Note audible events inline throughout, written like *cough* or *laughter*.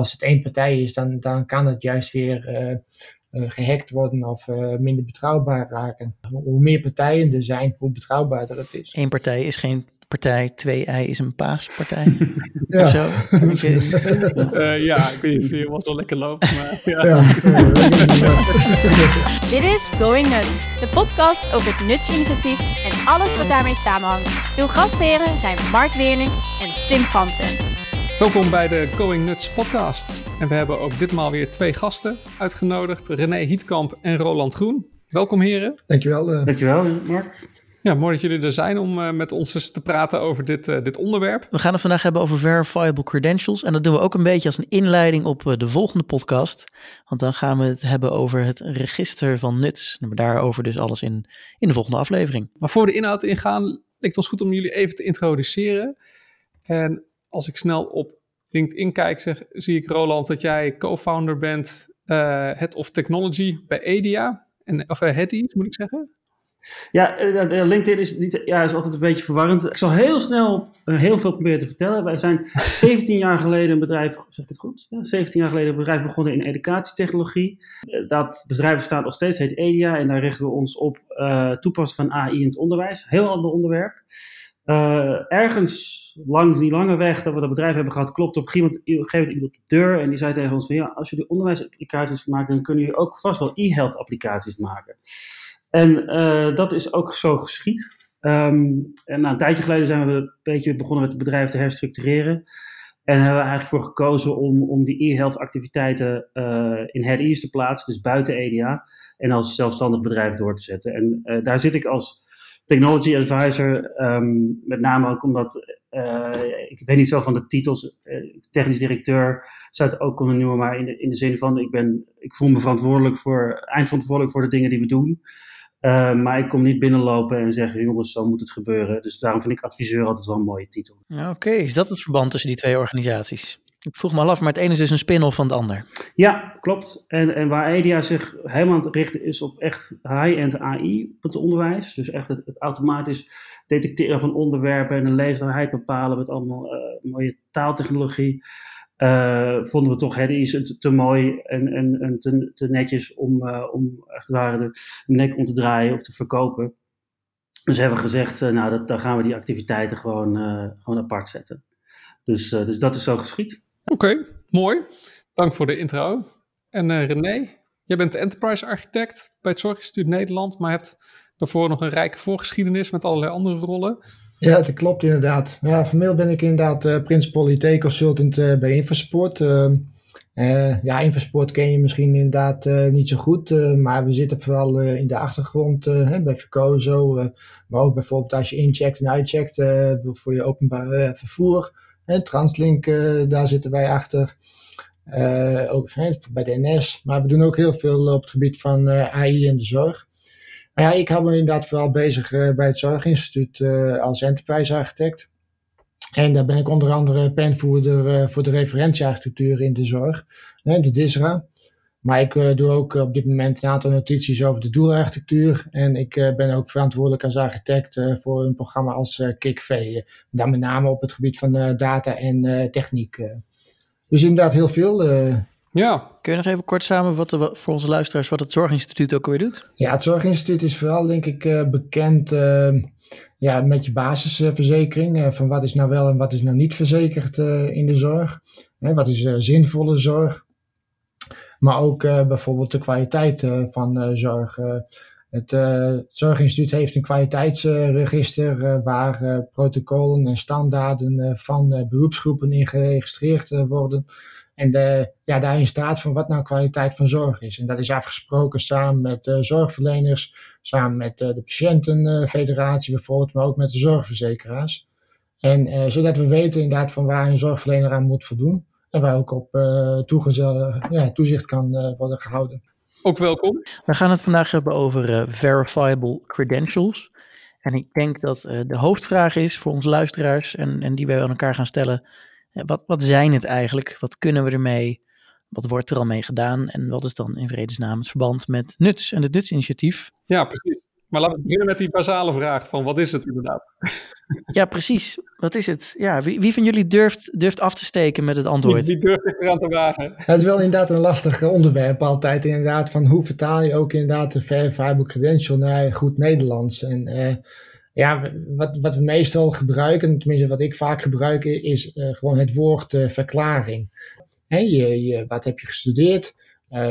als het één partij is, dan, dan kan het juist weer gehackt worden of minder betrouwbaar raken. Hoe meer partijen er zijn, hoe betrouwbaarder het is. Eén partij is geen partij 2i is een paaspartij. *laughs* ja. Zo. uh, *laughs* ja, ik weet niet of het was wel lekker loopt, maar ja. ja. *laughs* Dit is Going Nuts, de podcast over het Nuts-initiatief en alles wat daarmee samenhangt. Uw gastheren zijn Mark Weerling en Tim Fransen. Welkom bij de Going Nuts podcast. En we hebben ook ditmaal weer twee gasten uitgenodigd. René Hietkamp en Roland Groen. Welkom heren. Dankjewel. Uh... Dankjewel Mark. Ja, mooi dat jullie er zijn om uh, met ons eens te praten over dit, uh, dit onderwerp. We gaan het vandaag hebben over verifiable credentials. En dat doen we ook een beetje als een inleiding op uh, de volgende podcast. Want dan gaan we het hebben over het register van nuts. En daarover dus alles in, in de volgende aflevering. Maar voor de inhoud ingaan, lijkt het ons goed om jullie even te introduceren. En als ik snel op LinkedIn kijk, zeg, zie ik Roland dat jij co-founder bent, Head of Technology bij EDIA. En, of Heady, moet ik zeggen. Ja, eh, LinkedIn is, niet, ja, is altijd een beetje verwarrend. Ik zal heel snel heel veel proberen te vertellen. Wij zijn *laughs* 17 jaar geleden een bedrijf, zeg ik het goed? Ja, 17 jaar geleden een bedrijf begonnen in educatietechnologie. Dat bedrijf bestaat nog steeds, heet EDIA. En daar richten we ons op uh, toepassen van AI in het onderwijs. Heel ander onderwerp. Ergens langs die lange weg dat we dat bedrijf hebben gehad, klopt op een gegeven moment iemand op de deur en die zei tegen ons van ja, als jullie onderwijsapplicaties maken, dan kunnen jullie ook vast wel e-health applicaties maken. En uh, dat is ook zo geschied. Um, en een tijdje geleden zijn we een beetje begonnen met het bedrijf te herstructureren. En hebben we eigenlijk voor gekozen om, om die e-health activiteiten uh, in head ease te plaatsen, dus buiten EDA, en als zelfstandig bedrijf door te zetten. En daar zit ik als technology advisor, um, met name ook omdat, ik ben niet zo van de titels, technisch directeur zou het ook kunnen noemen, maar in de, in de zin van, ik, ben, ik voel me verantwoordelijk voor, eindverantwoordelijk voor de dingen die we doen. Uh, maar ik kom niet binnenlopen en zeggen, jongens, zo moet het gebeuren. Dus daarom vind ik adviseur altijd wel een mooie titel. Oké, is dat het verband tussen die twee organisaties? Ik vroeg me al af, maar het ene is dus een spin-off van het ander. Ja, klopt. En, en waar EDIA zich helemaal richten is op echt high-end AI op het onderwijs. Dus echt het, automatisch detecteren van onderwerpen en een leesbaarheid bepalen met allemaal uh, mooie taaltechnologie. Uh, vonden we toch hè, is te, te mooi en, en, en te, te netjes om, uh, om echt ware de nek om te draaien of te verkopen. Dus hebben we gezegd, nou, dat, dan gaan we die activiteiten gewoon, gewoon apart zetten. Dus, dus dat is zo geschied. Oké, mooi. Dank voor de intro. En René, jij bent enterprise architect bij het Zorginstituut Nederland, maar hebt daarvoor nog een rijke voorgeschiedenis met allerlei andere rollen. Ja, dat klopt inderdaad. Ja, formeel ben ik inderdaad uh, Principal IT Consultant uh, bij Infosport. Uh, ja, Infosport ken je misschien inderdaad niet zo goed, maar we zitten vooral in de achtergrond hè, bij Vercozo, maar ook bijvoorbeeld als je incheckt en uitcheckt voor je openbaar vervoer. Translink, daar zitten wij achter. ook bij de NS, maar we doen ook heel veel op het gebied van AI en de zorg. Nou ja, ik hou me inderdaad vooral bezig bij het Zorginstituut als enterprise architect. En daar ben ik onder andere penvoerder voor de referentiearchitectuur in de zorg, de DISRA. Maar ik doe ook op dit moment een aantal notities over de doelarchitectuur. En ik ben ook verantwoordelijk als architect voor een programma als KIKV. dan met name op het gebied van data en techniek. Dus inderdaad heel veel. Ja. Kun je nog even kort samenvatten voor onze luisteraars wat het Zorginstituut ook weer doet? Ja, het Zorginstituut is vooral denk ik uh, bekend uh, ja, met je basisverzekering. Uh, van wat is nou wel en wat is nou niet verzekerd in de zorg. wat is zinvolle zorg. Maar ook bijvoorbeeld de kwaliteit van zorg. Het, Zorginstituut heeft een kwaliteitsregister waar protocollen en standaarden van beroepsgroepen in geregistreerd worden. En ja, daarin staat van wat nou kwaliteit van zorg is. En dat is afgesproken samen met zorgverleners, samen met eh, de patiëntenfederatie bijvoorbeeld, maar ook met de zorgverzekeraars. En zodat we weten inderdaad van waar een zorgverlener aan moet voldoen. En waar ook op uh, ja, toezicht kan uh, worden gehouden. Ook welkom. We gaan het vandaag hebben over verifiable credentials. En ik denk dat de hoofdvraag is voor onze luisteraars en, en die wij aan elkaar gaan stellen wat, wat zijn het eigenlijk? Wat kunnen we ermee? Wat wordt er al mee gedaan? En wat is dan in vredesnaam het verband met NUTS en het NUTS-initiatief? Ja, precies. Maar laten we beginnen met die basale vraag van wat is het inderdaad? Ja, precies. Wat is het? Ja, wie, wie van jullie durft, durft af te steken met het antwoord? Wie, wie durft zich eraan te wagen? Het is wel inderdaad een lastig onderwerp altijd. Inderdaad, van hoe vertaal je ook inderdaad de verifiable credential naar goed Nederlands. En uh, ja, wat, wat we meestal gebruiken, tenminste wat ik vaak gebruik, is uh, gewoon het woord uh, verklaring. Hè, je, je, wat heb je gestudeerd?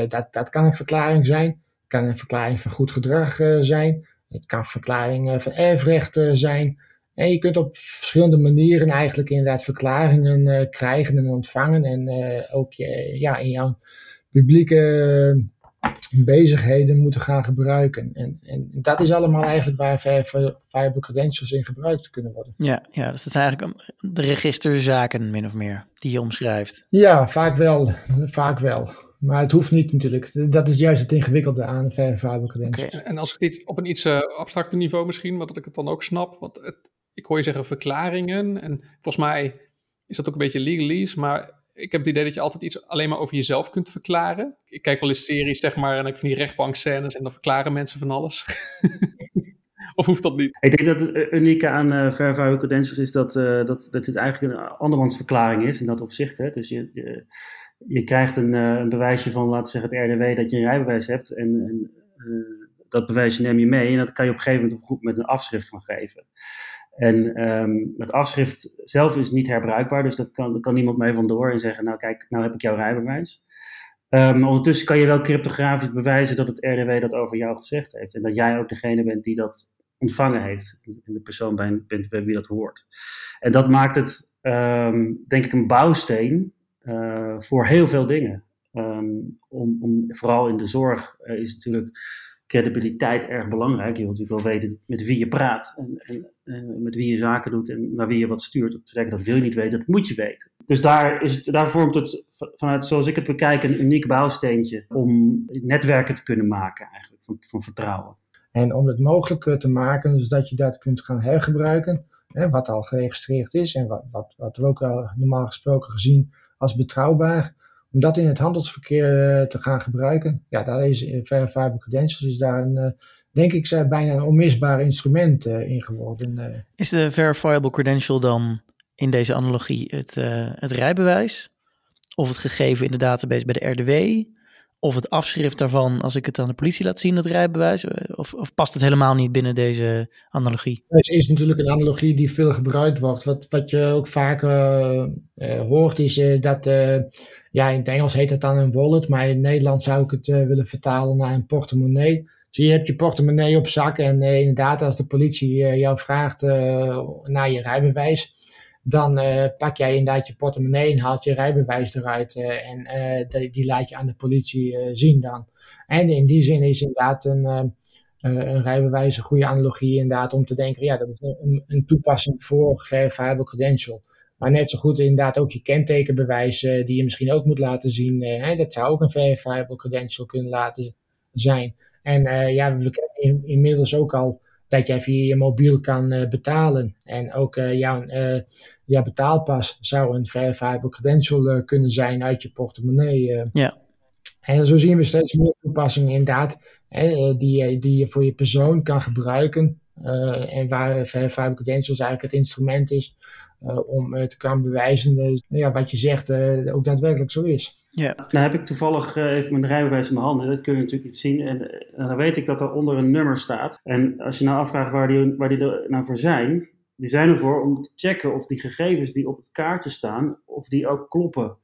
dat, dat kan een verklaring zijn. Het kan een verklaring van goed gedrag zijn. Het kan verklaringen van erfrecht zijn. En je kunt op verschillende manieren eigenlijk inderdaad verklaringen uh, krijgen en ontvangen. En uh, ook ja, in jouw publieke bezigheden moeten gaan gebruiken. En, en dat is allemaal eigenlijk waar Viable Credentials in gebruikt kunnen worden. Ja, ja dus dat zijn eigenlijk de registerzaken min of meer die je omschrijft. Ja, vaak wel. Vaak wel. Maar het hoeft niet natuurlijk. Dat is juist het ingewikkelde aan verifiable credentials. Okay. En als ik dit op een iets uh, abstracter niveau misschien, maar dat ik het dan ook snap. Want het, ik hoor je zeggen verklaringen. En volgens mij is dat ook een beetje legalese. Maar ik heb het idee dat je altijd iets alleen maar over jezelf kunt verklaren. Ik kijk wel eens series, zeg maar, en ik van die rechtbankscènes en dan verklaren mensen van alles. *laughs* of hoeft dat niet? Ik denk dat het unieke aan uh, verifiable credentials is dat, uh, dat, dat het eigenlijk een andermans verklaring is in dat opzicht. Hè? Dus je, je, je krijgt een, uh, een, bewijsje van, laten we zeggen, het RDW dat je een rijbewijs hebt. En, en dat bewijsje neem je mee en dat kan je op een gegeven moment op met een afschrift van geven. En um, het afschrift zelf is niet herbruikbaar, dus dat kan, kan niemand mee vandoor en zeggen, nou kijk, nou heb ik jouw rijbewijs. Um, ondertussen kan je wel cryptografisch bewijzen dat het RDW dat over jou gezegd heeft. En dat jij ook degene bent die dat ontvangen heeft. En de persoon bent bij, wie dat hoort. En dat maakt het, um, denk ik, een bouwsteen voor heel veel dingen. Um, om, om, vooral in de zorg uh, is natuurlijk credibiliteit erg belangrijk. Je wilt natuurlijk wel weten met wie je praat en, en uh, met wie je zaken doet en naar wie je wat stuurt. Of te zeggen dat wil je niet weten, dat moet je weten. Dus daar, is het, daar vormt het vanuit, zoals ik het bekijk, een uniek bouwsteentje om netwerken te kunnen maken eigenlijk van, van vertrouwen. En om het mogelijk te maken, dus dat je dat kunt gaan hergebruiken, hè, wat al geregistreerd is en wat, wat, wat we ook al normaal gesproken gezien als betrouwbaar, om dat in het handelsverkeer te gaan gebruiken, ja, daar is Verifiable Credentials is daar een, denk ik, bijna een onmisbaar instrument in geworden. Is de Verifiable Credential dan in deze analogie het, het rijbewijs? Of het gegeven in de database bij de RDW? Of het afschrift daarvan als ik het aan de politie laat zien, dat rijbewijs? Of, of past het helemaal niet binnen deze analogie? Het is natuurlijk een analogie die veel gebruikt wordt. Wat, wat je ook vaak uh, uh, hoort is dat ja, in het Engels heet het dan een wallet, maar in het Nederlands zou ik het willen vertalen naar een portemonnee. Dus je hebt je portemonnee op zak en inderdaad, als de politie jou vraagt naar je rijbewijs, dan pak jij inderdaad je portemonnee en haalt je rijbewijs eruit en die, die, laat je aan de politie zien dan. En in die zin is inderdaad een, een rijbewijs een goede analogie inderdaad om te denken, ja, dat is een, een toepassing voor verifiable credential. Maar net zo goed inderdaad ook je kentekenbewijs die je misschien ook moet laten zien. Hè, dat zou ook een verifiable credential kunnen laten zijn. En ja, we kennen in, inmiddels ook al dat jij via je mobiel kan betalen. En ook jouw, jouw betaalpas zou een verifiable credential kunnen zijn uit je portemonnee. Ja. En zo zien we steeds meer toepassingen inderdaad, hè, die, die je voor je persoon kan gebruiken. en waar verifiable credentials eigenlijk het instrument is uh, om te kunnen bewijzen uh, ja, wat je zegt ook daadwerkelijk zo is. Ja, nou heb ik toevallig even mijn rijbewijs in mijn handen. Dat kun je natuurlijk niet zien. En, dan weet ik dat er onder een nummer staat. En als je nou afvraagt waar die, waar die er nou voor zijn, die zijn ervoor om te checken of die gegevens die op het kaartje staan, of die ook kloppen.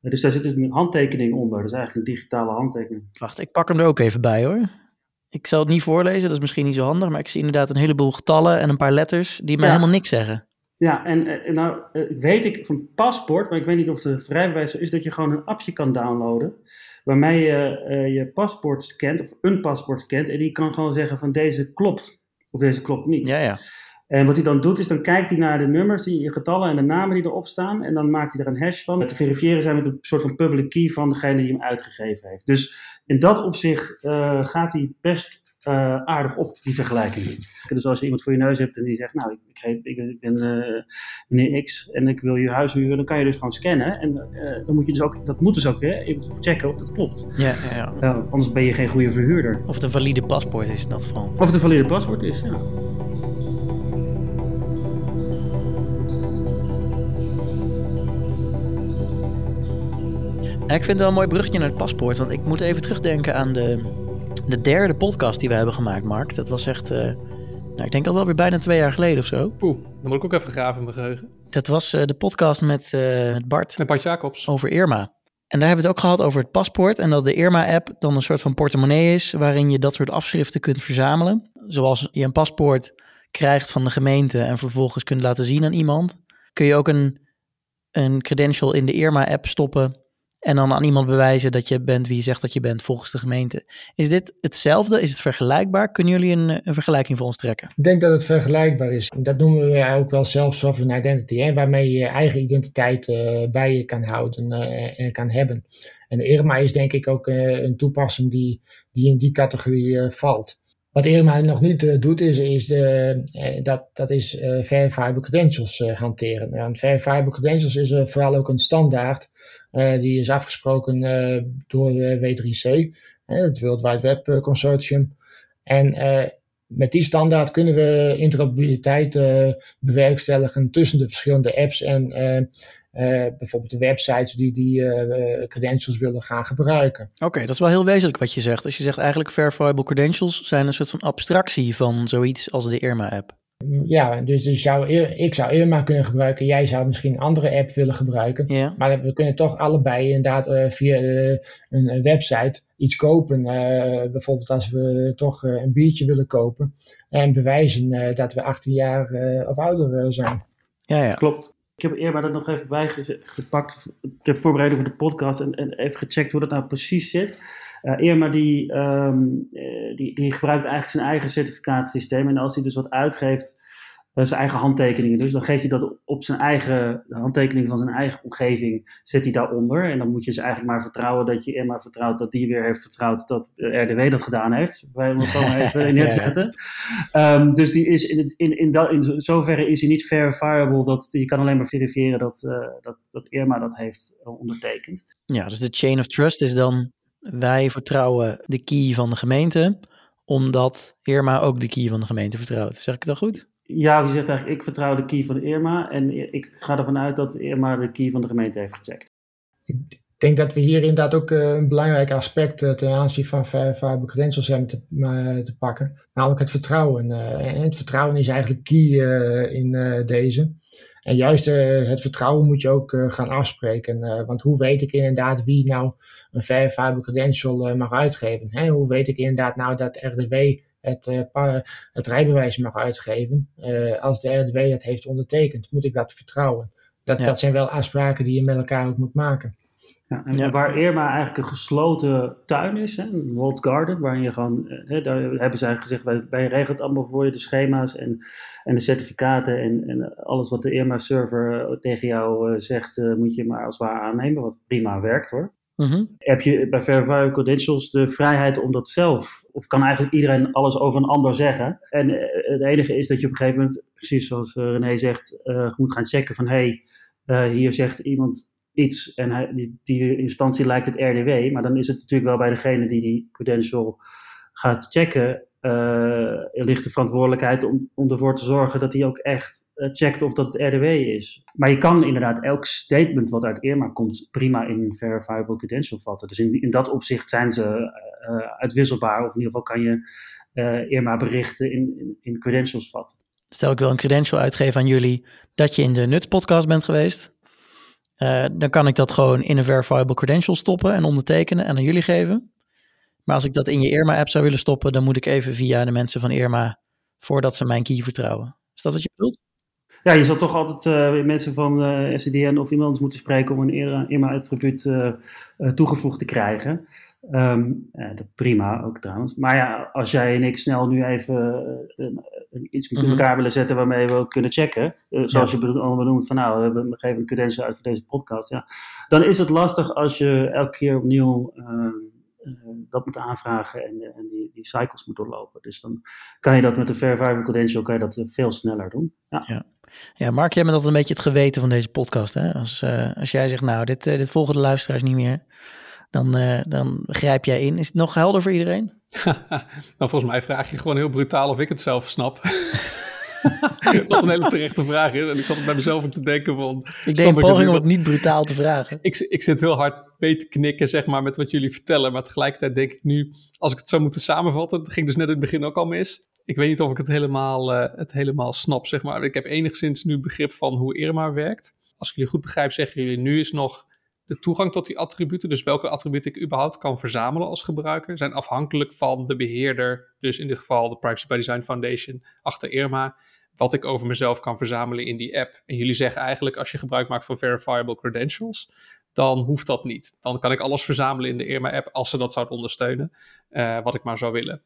Dus daar zit dus een handtekening onder. Dat is eigenlijk een digitale handtekening. Wacht, ik pak hem er ook even bij hoor. Ik zal het niet voorlezen, dat is misschien niet zo handig, maar ik zie inderdaad een heleboel getallen en een paar letters die mij ja. helemaal niks zeggen. Ja, en uh, nou uh, weet ik van paspoort, maar ik weet niet of de vrijbewijs is, dat je gewoon een appje kan downloaden. Waarmee je uh, je paspoort scant, of een paspoort scant, en die kan gewoon zeggen van deze klopt, of deze klopt niet. Ja, ja. En wat hij dan doet, is dan kijkt hij naar de nummers, die getallen en de namen die erop staan. En dan maakt hij er een hash van. Te verifiëren zijn met een soort van public key van degene die hem uitgegeven heeft. Dus in dat opzicht gaat hij best eh, aardig op, die vergelijking. Dus als je iemand voor je neus hebt en die zegt, nou, ik, ik, ik ben uh, meneer X en ik wil je huis huren, dan kan je dus gewoon scannen. En uh, dan moet je dus ook, dat moet dus ook hè, even checken of dat klopt. Ja, ja, ja. anders ben je geen goede verhuurder. Of het een valide paspoort is in dat geval. Of het een valide paspoort is, ja. ik vind het wel een mooi brugje naar het paspoort. Want ik moet even terugdenken aan de, de derde podcast die we hebben gemaakt, Mark. Dat was echt, uh, nou, ik denk al wel weer bijna twee jaar geleden of zo. Poeh, dan moet ik ook even graven in mijn geheugen. Dat was uh, de podcast met, uh, met Bart. Met Bart Jacobs. Over Irma. En daar hebben we het ook gehad over het paspoort. En dat de Irma-app dan een soort van portemonnee is. waarin je dat soort afschriften kunt verzamelen. Zoals je een paspoort krijgt van de gemeente. en vervolgens kunt laten zien aan iemand. kun je ook een, een credential in de Irma-app stoppen en dan aan iemand bewijzen dat je bent wie je zegt dat je bent volgens de gemeente. Is dit hetzelfde? Is het vergelijkbaar? Kunnen jullie een, vergelijking voor ons trekken? Ik denk dat het vergelijkbaar is. Dat noemen we ook wel self-sovereign identity, hè, waarmee je je eigen identiteit uh, bij je kan houden uh, en kan hebben. En IRMA is denk ik ook uh, een toepassing die, die in die categorie valt. Wat Irma nog niet uh, doet, is, is de, uh, dat, dat is uh, verifiable credentials hanteren. En verifiable credentials is vooral ook een standaard die is afgesproken door W3C, het World Wide Web Consortium. En met die standaard kunnen we interoperabiliteit bewerkstelligen tussen de verschillende apps en bijvoorbeeld de websites die die uh, credentials willen gaan gebruiken. Oké, dat is wel heel wezenlijk wat je zegt. Als je zegt eigenlijk verifiable credentials zijn een soort van abstractie van zoiets als de Irma-app. Ja, dus, dus zou, ik zou Irma kunnen gebruiken, jij zou misschien een andere app willen gebruiken. Ja. Maar we kunnen toch allebei inderdaad uh, via uh, een website iets kopen. Uh, bijvoorbeeld als we toch een biertje willen kopen. En bewijzen dat we 18 jaar of ouder zijn. Ja, ja. Klopt. Ik heb eerder dat nog even bijgepakt ter voorbereiding voor de podcast en, en, even gecheckt hoe dat nou precies zit. Uh, Irma die, um, die, die gebruikt eigenlijk zijn eigen certificaatsysteem en als hij dus wat uitgeeft eh, zijn eigen handtekeningen. Dus dan geeft hij dat op zijn eigen handtekening van zijn eigen omgeving, zet hij daaronder. En dan moet je ze eigenlijk maar vertrouwen dat je Irma vertrouwt dat die weer heeft vertrouwd dat de RDW dat gedaan heeft. Wij het zo maar even *laughs* neerzetten. ja. um, dus die is in, in, in, in, in zoverre is hij niet verifiable dat je kan alleen maar verifiëren dat, uh, dat, dat Irma dat heeft ondertekend. Ja, dus de chain of trust is dan wij vertrouwen de key van de gemeente, omdat Irma ook de key van de gemeente vertrouwt. Zeg ik dat goed? Ja, die zegt eigenlijk, ik vertrouw de key van Irma en ik ga ervan uit dat Irma de key van de gemeente heeft gecheckt. Ik denk dat we hier inderdaad ook een belangrijk aspect ten aanzien van verifiable credentials hebben te, pakken. Namelijk het vertrouwen. En het vertrouwen is eigenlijk key in deze. En juist het vertrouwen moet je ook gaan afspreken. want hoe weet ik inderdaad wie nou een verifiable credential mag uitgeven? Hoe weet ik inderdaad nou dat RDW het, uh, het rijbewijs mag uitgeven. Uh, als de RDW het heeft ondertekend, moet ik dat vertrouwen. Dat, ja. dat zijn wel afspraken die je met elkaar ook moet maken. Ja, en ja. waar Irma eigenlijk een gesloten tuin is, hè, een walled garden, waarin je gewoon, hè, daar hebben ze eigenlijk gezegd, wij, wij regelen het allemaal voor je, de schema's en, en de certificaten en, en alles wat de Irma-server tegen jou uh, zegt, uh, moet je maar als waar aannemen, wat prima werkt hoor. -hmm. Heb je bij Verifiable Credentials de vrijheid om dat zelf, of kan eigenlijk iedereen alles over een ander zeggen? En uh, het enige is dat je op een gegeven moment, precies zoals René zegt, moet gaan checken van hé, hey, hier zegt iemand iets en hij, die, die instantie lijkt het RDW, maar dan is het natuurlijk wel bij degene die die credential gaat checken, ligt de verantwoordelijkheid om, ervoor te zorgen dat hij ook echt uh, checkt of dat het RDW is. Maar je kan inderdaad elk statement wat uit Irma komt prima in verifiable credential vatten. Dus in, in dat opzicht zijn ze uh, uitwisselbaar, of in ieder geval kan je Irma berichten in, in, credentials vatten. Stel ik wil een credential uitgeven aan jullie dat je in de Nuts podcast bent geweest. Dan kan ik dat gewoon in een verifiable credential stoppen en ondertekenen en aan jullie geven. Maar als ik dat in je Irma-app zou willen stoppen, dan moet ik even via de mensen van Irma, voordat ze mijn key vertrouwen. Is dat wat je bedoelt? Ja, je zal toch altijd uh, mensen van uh, SCDN of iemand anders moeten spreken om een Irma-attribuut uh, toegevoegd te krijgen. Um, prima ook trouwens. Maar ja, als jij en ik snel nu even iets met elkaar willen zetten waarmee we ook kunnen checken. zoals ja. je allemaal benoemt van nou, we geven een credential uit voor deze podcast. Ja. Dan is het lastig als je elke keer opnieuw dat moet aanvragen en, en die, die, cycles moet doorlopen. Dus dan kan je dat met de Verifiable Credential kan je dat veel sneller doen. Ja. Ja. Ja, Mark, jij bent altijd een beetje het geweten van deze podcast. Hè? Als, als jij zegt, nou, dit, dit volgen de luisteraars niet meer, dan, dan grijp jij in. Is het nog helder voor iedereen? *laughs* nou, volgens mij vraag je gewoon heel brutaal of ik het zelf snap. *laughs* *laughs* Wat een hele terechte vraag is. En ik zat bij mezelf ook te denken van... Ik deed een poging om het niet brutaal te vragen. Ik, ik zit heel hard mee te knikken, zeg maar, met wat jullie vertellen. Maar tegelijkertijd denk ik nu, als ik het zou moeten samenvatten... Dat ging dus net in het begin ook al mis. Ik weet niet of ik het helemaal, uh, het helemaal snap, zeg maar. Ik heb enigszins nu begrip van hoe Irma werkt. Als ik jullie goed begrijp, zeggen jullie nu is nog de toegang tot die attributen, dus welke attributen ik überhaupt kan verzamelen als gebruiker, zijn afhankelijk van de beheerder, dus in dit geval de Privacy by Design Foundation achter Irma, wat ik over mezelf kan verzamelen in die app. En jullie zeggen eigenlijk, als je gebruik maakt van verifiable credentials, dan hoeft dat niet. Dan kan ik alles verzamelen in de Irma-app als ze dat zouden ondersteunen, uh, wat ik maar zou willen.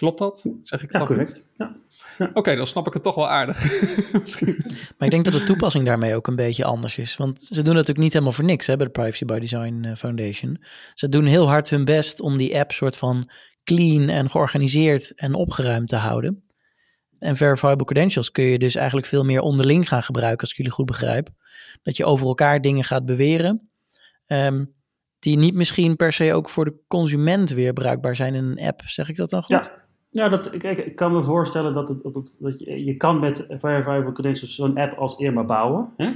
Klopt dat? Zeg ik ja, dat correct. Ja. Ja. Oké, dan snap ik het toch wel aardig. *laughs* maar ik denk dat de toepassing daarmee ook een beetje anders is. Want ze doen het natuurlijk niet helemaal voor niks hè, bij de Privacy by Design Foundation. Ze doen heel hard hun best om die app soort van clean en georganiseerd en opgeruimd te houden. En verifiable credentials kun je dus eigenlijk veel meer onderling gaan gebruiken, als ik jullie goed begrijp. Dat je over elkaar dingen gaat beweren. Um, die niet misschien per se ook voor de consument weer bruikbaar zijn in een app. Zeg ik dat dan goed? Ja. Ja, dat, kijk, ik kan me voorstellen dat, het, dat, dat je, je kan met Verifiable Credentials zo'n app als Irma bouwen. Hè?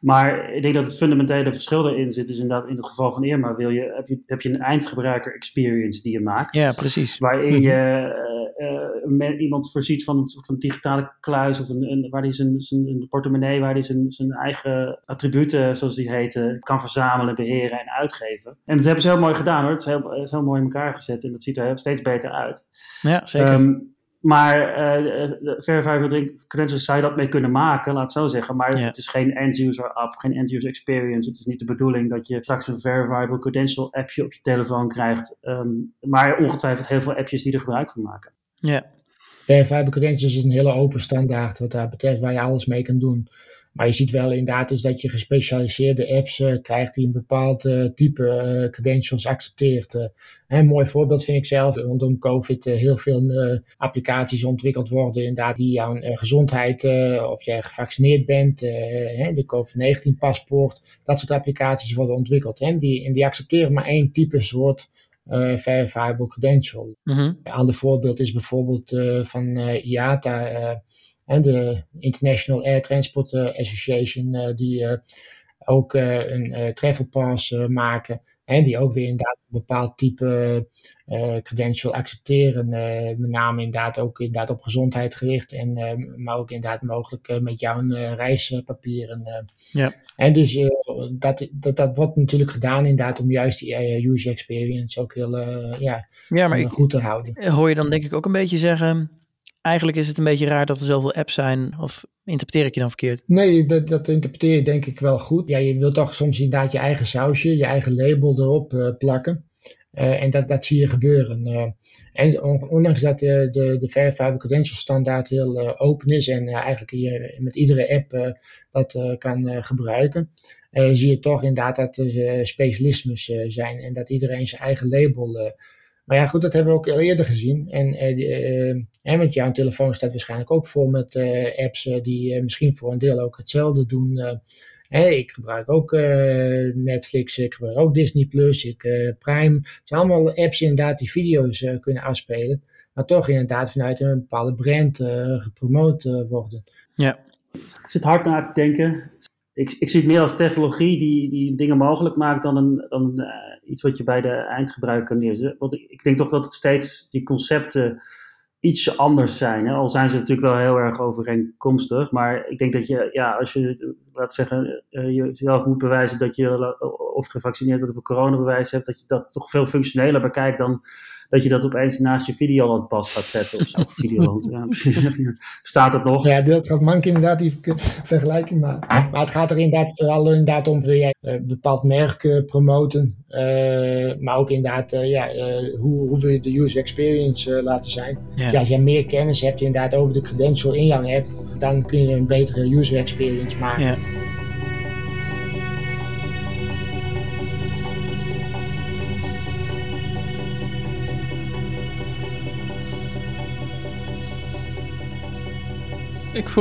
Maar ik denk dat het fundamentele verschil erin zit, is inderdaad in het geval van Irma wil je, heb, je, heb je een eindgebruiker experience die je maakt. Ja, precies. Waarin je uh, uh, iemand voorziet van een soort van digitale kluis of een, een waar hij zijn, zijn portemonnee, waar hij zijn, zijn eigen attributen, zoals die heten, kan verzamelen, beheren en uitgeven. En dat hebben ze heel mooi gedaan hoor. Het is heel, is heel mooi in elkaar gezet en dat ziet er steeds beter uit. Ja, zeker. Um, maar uh, Verifiable Credentials zou je dat mee kunnen maken, laat het zo zeggen. Maar het is geen end-user app, geen end-user experience. Het is niet de bedoeling dat je straks een Verifiable Credential appje op je telefoon krijgt. Ehm, maar ongetwijfeld heel veel appjes die er gebruik van maken. Ja, Verifiable Credentials is een hele open standaard wat dat betreft, waar je alles mee kan doen. Maar je ziet wel inderdaad is dat je gespecialiseerde apps uh, krijgt die een bepaald uh, type uh, credentials accepteert. een mooi voorbeeld vind ik zelf, rondom COVID heel veel applicaties ontwikkeld worden inderdaad die jouw gezondheid, of jij gevaccineerd bent, de COVID-19 paspoort, dat soort applicaties worden ontwikkeld. En die, en die accepteren maar één type soort uh, verifiable credential. Mhm. Een ander voorbeeld is bijvoorbeeld uh, van uh, IATA en de International Air Transport Association, die ook een travel pass maken. En die ook weer inderdaad een bepaald type credential accepteren. met name inderdaad ook inderdaad op gezondheid gericht. En, maar ook inderdaad mogelijk met jouw reispapieren. Ja. En dus dat, dat, dat wordt natuurlijk gedaan inderdaad om juist die user experience ook heel ja, ja, maar ik, goed te houden. hoor je dan denk ik ook een beetje zeggen, eigenlijk is het een beetje raar dat er zoveel apps zijn, of interpreteer ik je dan verkeerd? Nee, dat, dat interpreteer je denk ik wel goed. Ja, je wilt toch soms inderdaad je eigen sausje, je eigen label erop plakken. en dat, dat zie je gebeuren. En ondanks dat de, de, de Verifiable Credential standaard heel open is en eigenlijk je met iedere app dat kan gebruiken, zie je toch inderdaad dat er specialismes zijn en dat iedereen zijn eigen label. Maar ja, goed, dat hebben we ook al eerder gezien. En, en met jouw telefoon staat waarschijnlijk ook vol met apps die misschien voor een deel ook hetzelfde doen. Hey, ik gebruik ook uh, Netflix, ik gebruik ook Disney Plus, ik, uh, Prime. Het zijn allemaal apps inderdaad die video's uh, kunnen afspelen. Maar toch inderdaad vanuit een bepaalde brand gepromoot worden. Ja. Ik zit hard na te denken. Ik, ik zie het meer als technologie die, die dingen mogelijk maakt dan, een, dan iets wat je bij de eindgebruiker neerzet. Want ik, denk toch dat het steeds die concepten ietsje anders zijn. Hè? Al zijn ze natuurlijk wel heel erg overeenkomstig. Maar ik denk dat je, ja, als je, laat zeggen, uh, jezelf moet bewijzen dat je of gevaccineerd bent of een coronabewijs hebt, dat je dat toch veel functioneler bekijkt dan dat je dat opeens naast je Videoland pas gaat zetten. Of, zo. of Videoland, ja, *laughs* staat het nog? Ja, dat gaat mank inderdaad die vergelijking maken. Maar het gaat er inderdaad vooral inderdaad om, wil jij een bepaald merk uh, promoten. Uh, maar ook inderdaad, uh, ja, hoe, hoe wil je de user experience laten zijn. Ja. Ja, als jij meer kennis hebt inderdaad over de credential in jouw app, dan kun je een betere user experience maken. Ja.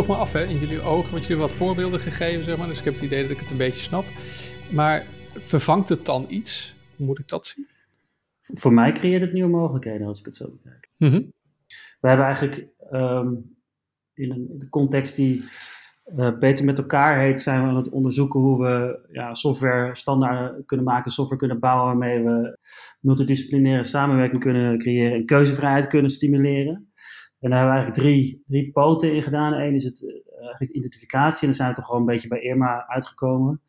Vroeg me af, hè, in jullie ogen, want jullie hebben wat voorbeelden gegeven, zeg maar, dus ik heb het idee dat ik het een beetje snap. Maar vervangt het dan iets? Hoe moet ik dat zien? Voor mij creëert het nieuwe mogelijkheden, als ik het zo bekijk. Mhm. We hebben eigenlijk ehm, in, een, context die eh, beter met elkaar heet, zijn we aan het onderzoeken hoe we ja, software standaard kunnen maken, software kunnen bouwen waarmee we multidisciplinaire samenwerking kunnen creëren en keuzevrijheid kunnen stimuleren. En daar hebben we eigenlijk drie, drie poten in gedaan. Eén is het eh, eigenlijk identificatie. En daar zijn we toch gewoon een beetje bij Irma uitgekomen.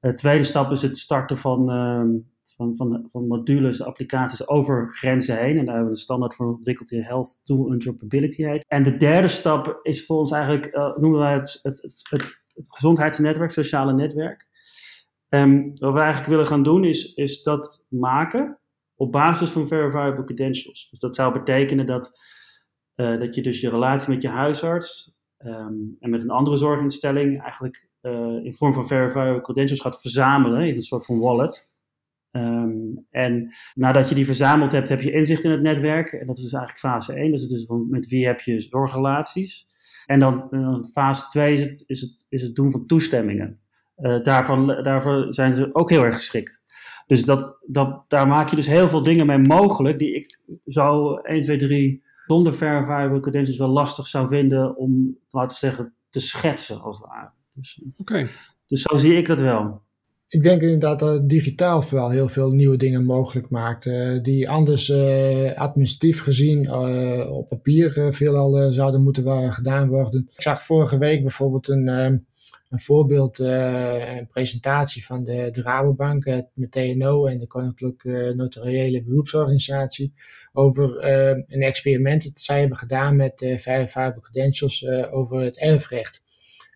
De tweede stap is het starten van, ehm, van, van, van modules, applicaties over grenzen heen. En daar hebben we een standaard voor ontwikkeld die Health Tool Interoperability heet. En de derde stap is voor ons eigenlijk, eh, noemen wij het, het, het, het, gezondheidsnetwerk, sociale netwerk. Ehm, wat we eigenlijk willen gaan doen is, is dat maken op basis van verifiable credentials. Dus dat zou betekenen dat uh, dat je dus je relatie met je huisarts um, en met een andere zorginstelling eigenlijk uh, in vorm van verifiable credentials gaat verzamelen in een soort van wallet. Um, en nadat je die verzameld hebt, heb je inzicht in het netwerk. En dat is dus eigenlijk fase 1. Dus is van met wie heb je zorgrelaties. En dan uh, fase 2 is het, is, het, is het doen van toestemmingen. Daarvan, daarvoor zijn ze ook heel erg geschikt. Dus dat, dat, daar maak je dus heel veel dingen mee mogelijk die ik zo 1, 2, 3 zonder verifiable credentials wel lastig zou vinden om, laten we zeggen, te schetsen als het ware. Dus, okay. dus zo zie ik dat wel. Ik denk inderdaad dat digitaal vooral heel veel nieuwe dingen mogelijk maakt. Uh, die anders uh, administratief gezien uh, op papier veelal zouden moeten gedaan worden. Ik zag vorige week bijvoorbeeld een, een voorbeeld, een presentatie van de, de Rabobank met TNO en de Koninklijke Notariële Beroepsorganisatie over uh, een experiment dat zij hebben gedaan met uh, verifiable credentials uh, over het erfrecht.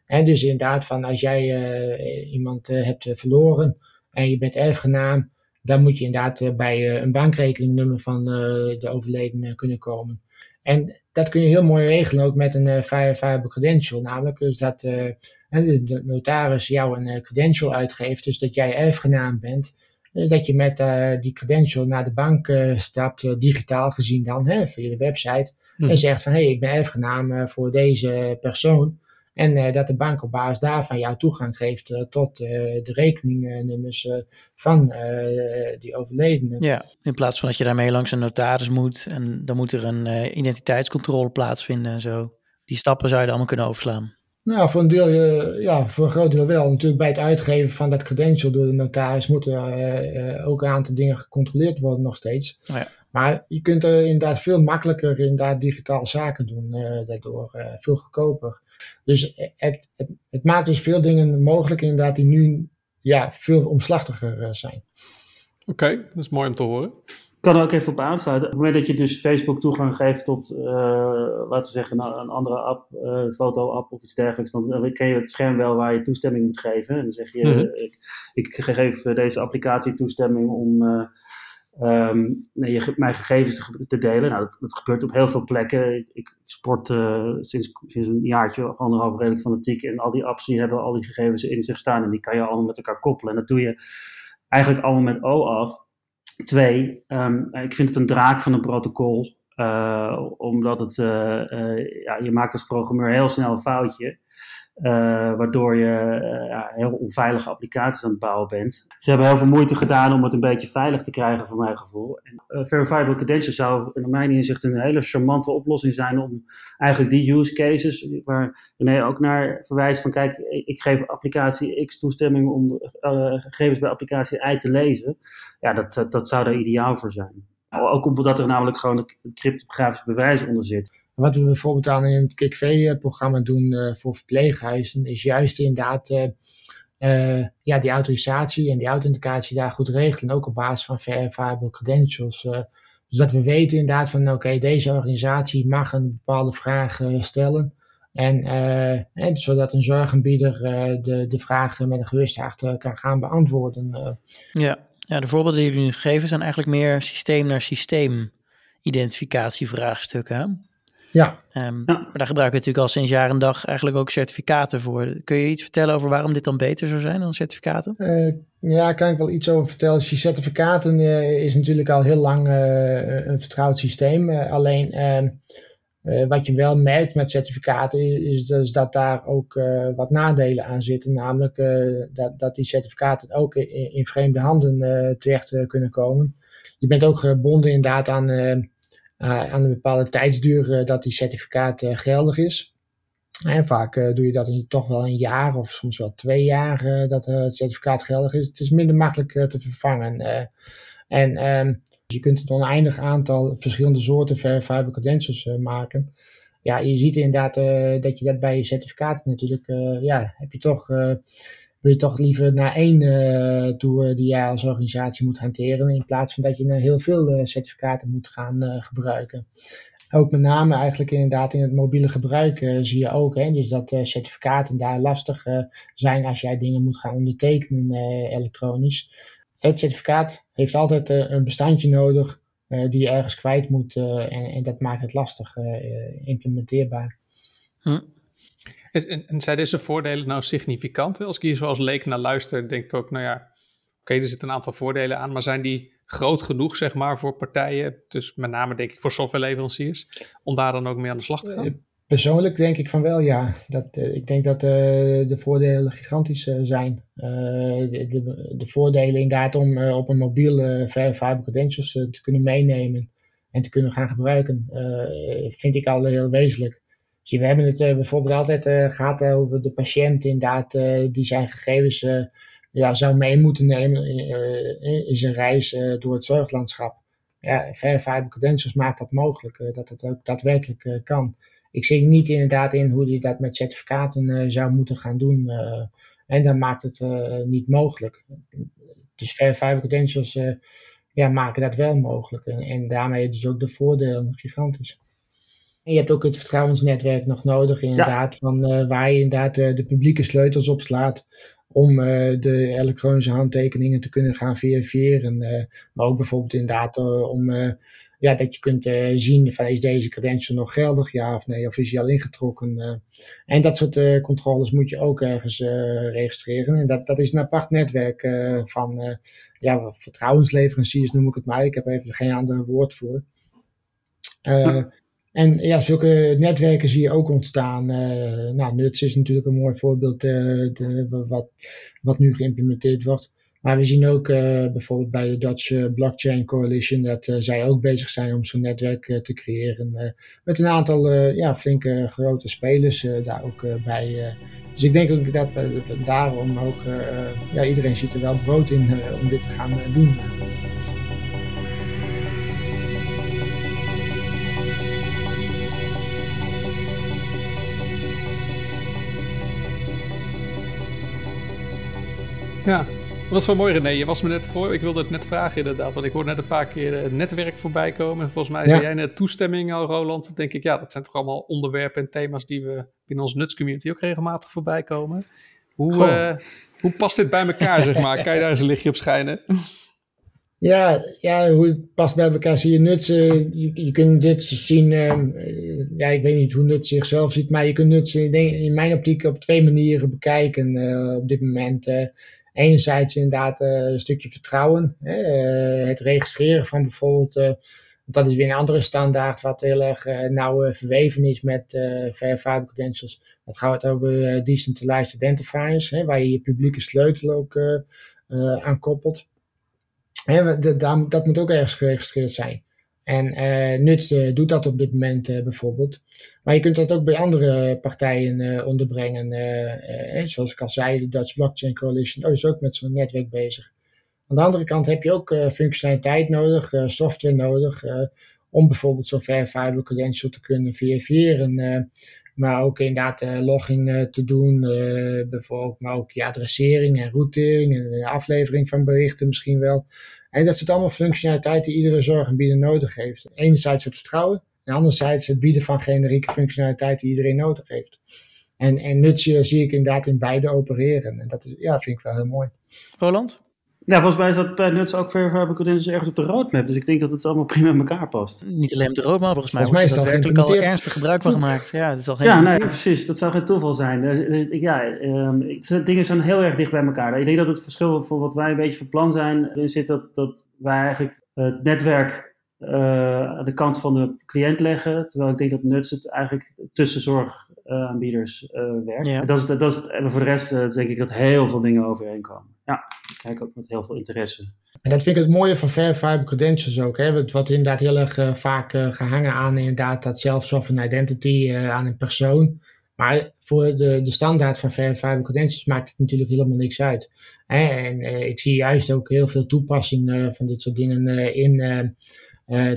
En dus inderdaad, van als jij iemand hebt verloren en je bent erfgenaam, dan moet je inderdaad bij een bankrekeningnummer van de overledene kunnen komen. En dat kun je heel mooi regelen ook met een verifiable credential, namelijk dus dat de notaris jou een credential uitgeeft, dus dat jij erfgenaam bent. Eh, dat je met uh, die credential naar de bank uh, stapt, digitaal gezien dan, hè, via de website. Hm. En zegt van, hé, hey, ik ben erfgenaam voor deze persoon. En dat de bank op basis daarvan jou toegang geeft tot de rekeningnummers van die overledene. Ja, in plaats van dat je daarmee langs een notaris moet en dan moet er een identiteitscontrole plaatsvinden en zo. Die stappen zou je dan allemaal kunnen overslaan. Nou, voor een deel, uh, ja, voor een groot deel wel. Natuurlijk bij het uitgeven van dat credential door de notaris moeten uh, uh, ook een aantal dingen gecontroleerd worden nog steeds. Oh ja. Maar je kunt er inderdaad veel makkelijker inderdaad digitaal zaken doen daardoor. veel goedkoper. Dus het, het, het, maakt dus veel dingen mogelijk inderdaad die nu ja, veel omslachtiger zijn. Oké, okay, dat is mooi om te horen kan er ook even op aansluiten. Op het moment dat je dus Facebook toegang geeft tot, uh, laten we zeggen, een andere app, uh, foto-app of iets dergelijks, dan ken je het scherm wel waar je toestemming moet geven. En dan zeg je, Mhm. ik, ik geef deze applicatie toestemming om uh, um, je, mijn gegevens te, te delen. Nou, dat, dat, gebeurt op heel veel plekken. Ik, ik sport sinds, sinds een jaartje, anderhalf redelijk fanatiek. En al die apps die hebben al die gegevens in zich staan en die kan je allemaal met elkaar koppelen. En dat doe je eigenlijk allemaal met OAuth. Twee, um, ik vind het een draak van een protocol, uh, omdat het, uh, uh, ja, je maakt als programmeur heel snel een foutje, waardoor je ja, heel onveilige applicaties aan het bouwen bent. Ze hebben heel veel moeite gedaan om het een beetje veilig te krijgen, voor mijn gevoel. En, verifiable credentials zou in mijn inzicht een hele charmante oplossing zijn om eigenlijk die use cases, waar René ook naar verwijst van kijk, ik geef applicatie X toestemming om gegevens bij applicatie Y te lezen. Ja, dat, dat zou daar ideaal voor zijn. Ook omdat er namelijk gewoon een cryptografisch bewijs onder zit. Wat we bijvoorbeeld aan in het KIKV-programma doen uh, voor verpleeghuizen, is juist inderdaad uh, uh, ja, die autorisatie en die authenticatie daar goed regelen. Ook op basis van verifiable credentials. dus dat we weten inderdaad van oké, deze organisatie mag een bepaalde vraag stellen. En, en, zodat een zorgaanbieder de, de vraag met een gerust hart kan gaan beantwoorden. Ja. Ja, de voorbeelden die jullie nu geven zijn eigenlijk meer systeem naar systeem identificatievraagstukken. Hè? Ja. Um, ja. Maar daar gebruiken we natuurlijk al sinds jaar en dag eigenlijk ook certificaten voor. Kun je iets vertellen over waarom dit dan beter zou zijn dan certificaten? Uh, ja, daar kan ik wel iets over vertellen. Dus die certificaten uh, is natuurlijk al heel lang uh, een vertrouwd systeem. alleen wat je wel merkt met certificaten is, is dat daar ook wat nadelen aan zitten. Namelijk dat, dat die certificaten ook in, in vreemde handen terecht kunnen komen. Je bent ook gebonden inderdaad aan, aan een bepaalde tijdsduur dat die certificaat geldig is. En vaak doe je dat in toch wel een jaar of soms wel twee jaar dat het certificaat geldig is. Het is minder makkelijk te vervangen. en ehm, je kunt een oneindig aantal verschillende soorten verifiable credentials maken. Ja, je ziet inderdaad dat je dat bij je certificaten natuurlijk, ja, heb je toch, wil je toch liever naar één toe die jij als organisatie moet hanteren. In plaats van dat je naar heel veel certificaten moet gaan gebruiken ook met name eigenlijk inderdaad in het mobiele gebruik uh, zie je ook. Hè, dus dat uh, certificaten daar lastig uh, zijn als jij dingen moet gaan ondertekenen elektronisch. Het certificaat heeft altijd een bestandje nodig die je ergens kwijt moet. En, en, dat maakt het lastig implementeerbaar. Hm. En, en, zijn deze voordelen nou significant? Als ik hier zoals leek naar luister, denk ik ook, nou ja, oké, er zitten een aantal voordelen aan, maar zijn die groot genoeg, zeg maar, voor partijen, dus met name denk ik voor softwareleveranciers, om daar dan ook mee aan de slag te gaan? Eh, persoonlijk denk ik van wel, ja. Dat, uh, ik denk dat uh, de voordelen gigantisch uh, zijn. De, de, de, voordelen inderdaad om op een mobiel verifiable credentials te kunnen meenemen en te kunnen gaan gebruiken, vind ik al heel wezenlijk. We hebben het bijvoorbeeld altijd gehad over de patiënt inderdaad, die zijn gegevens ja, zou mee moeten nemen in, zijn reis door het zorglandschap. Ja, Verifiable Credentials maakt dat mogelijk, dat het ook daadwerkelijk kan. Ik zie niet inderdaad in hoe hij dat met certificaten zou moeten gaan doen. en dan maakt het niet mogelijk. Dus Verifiable Credentials ja, maken dat wel mogelijk. En, en daarmee dus ook de voordelen gigantisch. En je hebt ook het vertrouwensnetwerk nog nodig, inderdaad, van, waar je inderdaad de publieke sleutels op slaat om uh, de elektronische handtekeningen te kunnen gaan verifiëren. Maar ook bijvoorbeeld inderdaad om ja, dat je kunt zien van is deze credential nog geldig, ja of nee, of is die al ingetrokken. en dat soort controles moet je ook ergens registreren. En dat, dat is een apart netwerk van ja, vertrouwensleveranciers noem ik het maar. Ik heb even geen ander woord voor. En ja, zulke netwerken zie je ook ontstaan. Uh, nou, Nuts is natuurlijk een mooi voorbeeld uh, de, wat, wat nu geïmplementeerd wordt. Maar we zien ook uh, bijvoorbeeld bij de Dutch Blockchain Coalition dat zij ook bezig zijn om zo'n netwerk te creëren. met een aantal ja, flinke grote spelers daar ook bij. dus ik denk ook dat, dat daarom ook, ja, iedereen ziet er wel brood in om dit te gaan doen. Ja, dat was wel mooi René. Je was me net voor, ik wilde het net vragen inderdaad, want ik hoorde net een paar keer het netwerk voorbij komen. En volgens mij zei jij net toestemming al, Roland. Dan denk ik, ja, dat zijn toch allemaal onderwerpen en thema's die we binnen onze nutscommunity ook regelmatig voorbij komen. Hoe, uh, hoe past dit bij elkaar, zeg maar? Kan je daar eens een lichtje op schijnen? *laughs* Ja, ja, hoe het past bij elkaar zie je nuts. je, je, kunt dit zien, uh, ja, ik weet niet hoe nuts zichzelf ziet, maar je kunt nuts in, in mijn optiek op twee manieren bekijken uh, op dit moment. Enerzijds inderdaad uh, een stukje vertrouwen. Hè, uh, het registreren van bijvoorbeeld, uh, dat is weer een andere standaard wat heel erg nauw verweven is met verifiable credentials. Dat gaat over decentralized identifiers, hè, waar je je publieke sleutel ook aan koppelt. Hè, dat moet ook ergens geregistreerd zijn. En uh, Nuts uh, doet dat op dit moment uh, bijvoorbeeld. Maar je kunt dat ook bij andere partijen onderbrengen. zoals ik al zei, de Dutch Blockchain Coalition oh, is ook met zo'n netwerk bezig. Aan de andere kant heb je ook functionaliteit nodig, software nodig, om bijvoorbeeld zo'n verifiable credential te kunnen verifiëren. maar ook inderdaad logging te doen, bijvoorbeeld, maar ook je adressering en routering en aflevering van berichten misschien wel. En dat zit allemaal functionaliteit die iedere zorgaanbieder nodig heeft. Enerzijds het vertrouwen en anderzijds het bieden van generieke functionaliteit die iedereen nodig heeft. En, en Nutsje zie ik inderdaad in beide opereren. En dat is, ja, vind ik wel heel mooi. Roland? Ja, volgens mij is dat bij Nuts ook Verifiable Credentials ergens op de roadmap. Dus ik denk dat het allemaal *laughs* prima in elkaar past. Niet alleen op de roadmap, volgens mij volgens mij wordt er al ernstig gebruik van gemaakt. Ja, het is al geen ja nee, precies. Dat zou geen toeval zijn. Dus, dus ja, um, dingen zijn heel erg dicht bij elkaar. Ik denk dat het verschil voor wat wij een beetje van plan zijn, zit dat, dat wij eigenlijk het netwerk aan de kant van de cliënt leggen. Terwijl ik denk dat Nuts het eigenlijk tussenzorgaanbieders werkt. Ja. Dat is, dat is, en voor de rest denk ik dat heel veel dingen overeen komen. Ja, ik kijk ook met heel veel interesse. En dat vind ik het mooie van Verifiable Credentials ook. Hè? Wat, wat inderdaad heel erg vaak gehangen aan inderdaad dat self-sovereign identity aan een persoon. Maar voor de, de standaard van verifiable credentials maakt het natuurlijk helemaal niks uit. En uh, ik zie juist ook heel veel toepassingen van dit soort dingen in,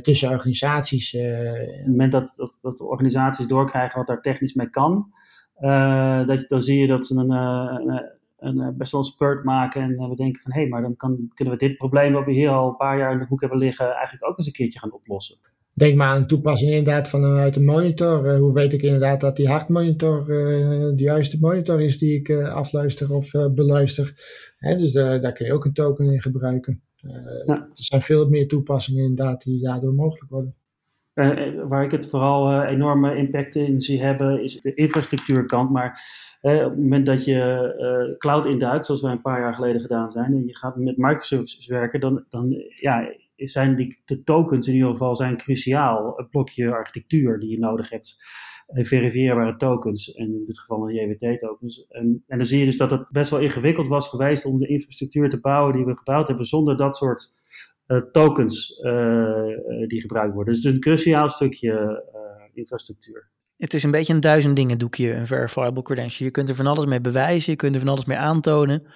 tussen organisaties. Op het moment dat, dat, organisaties doorkrijgen wat daar technisch mee kan, dat, dan zie je dat ze een, een, een best wel een spurt maken en we denken van hé, hey, maar dan kan, kunnen we dit probleem wat we hier al een paar jaar in de hoek hebben liggen eigenlijk ook eens een keertje gaan oplossen. Denk maar aan een toepassing inderdaad vanuit een monitor. Uh, hoe weet ik inderdaad dat die hartmonitor de juiste monitor is die ik afluister of beluister. Hè, dus daar kun je ook een token in gebruiken. Ja. Er zijn veel meer toepassingen inderdaad die daardoor mogelijk worden. Waar ik het vooral enorme impact in zie hebben is de infrastructuurkant. Maar op het moment dat je cloud induikt, zoals wij een paar jaar geleden gedaan zijn, en je gaat met microservices werken, dan, dan ja, zijn die, de tokens in ieder geval zijn cruciaal. Het blokje architectuur die je nodig hebt. Verifieerbare tokens, en in dit geval een JWT-tokens. En, en dan zie je dus dat het best wel ingewikkeld was geweest om de infrastructuur te bouwen die we gebouwd hebben zonder dat soort tokens uh, die gebruikt worden. Dus het is een cruciaal stukje infrastructuur. Het is een beetje een duizend dingen doekje, een verifiable credential. Je kunt er van alles mee bewijzen, je kunt er van alles mee aantonen.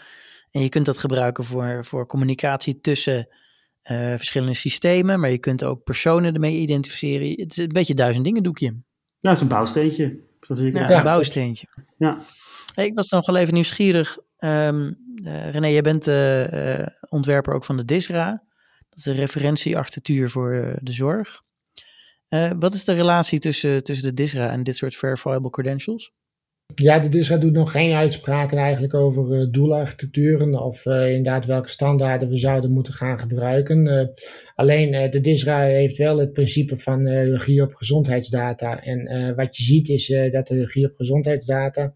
En je kunt dat gebruiken voor, voor communicatie tussen uh, verschillende systemen, maar je kunt ook personen ermee identificeren. Het is een beetje duizend dingen doekje. Ja, het is een bouwsteentje. Zoals ik ja, een bouwsteentje. Ja. Hey, ik was nog wel even nieuwsgierig. Um, uh, René, jij bent uh, ontwerper ook van de DISRA. Dat is een referentiearchitectuur voor de zorg. wat is de relatie tussen, tussen de DISRA en dit soort verifiable credentials? Ja, de DISRA doet nog geen uitspraken eigenlijk over uh, doelarchitecturen of inderdaad welke standaarden we zouden moeten gaan gebruiken. Alleen de DISRA heeft wel het principe van regie op gezondheidsdata. En wat je ziet is dat de regie op gezondheidsdata,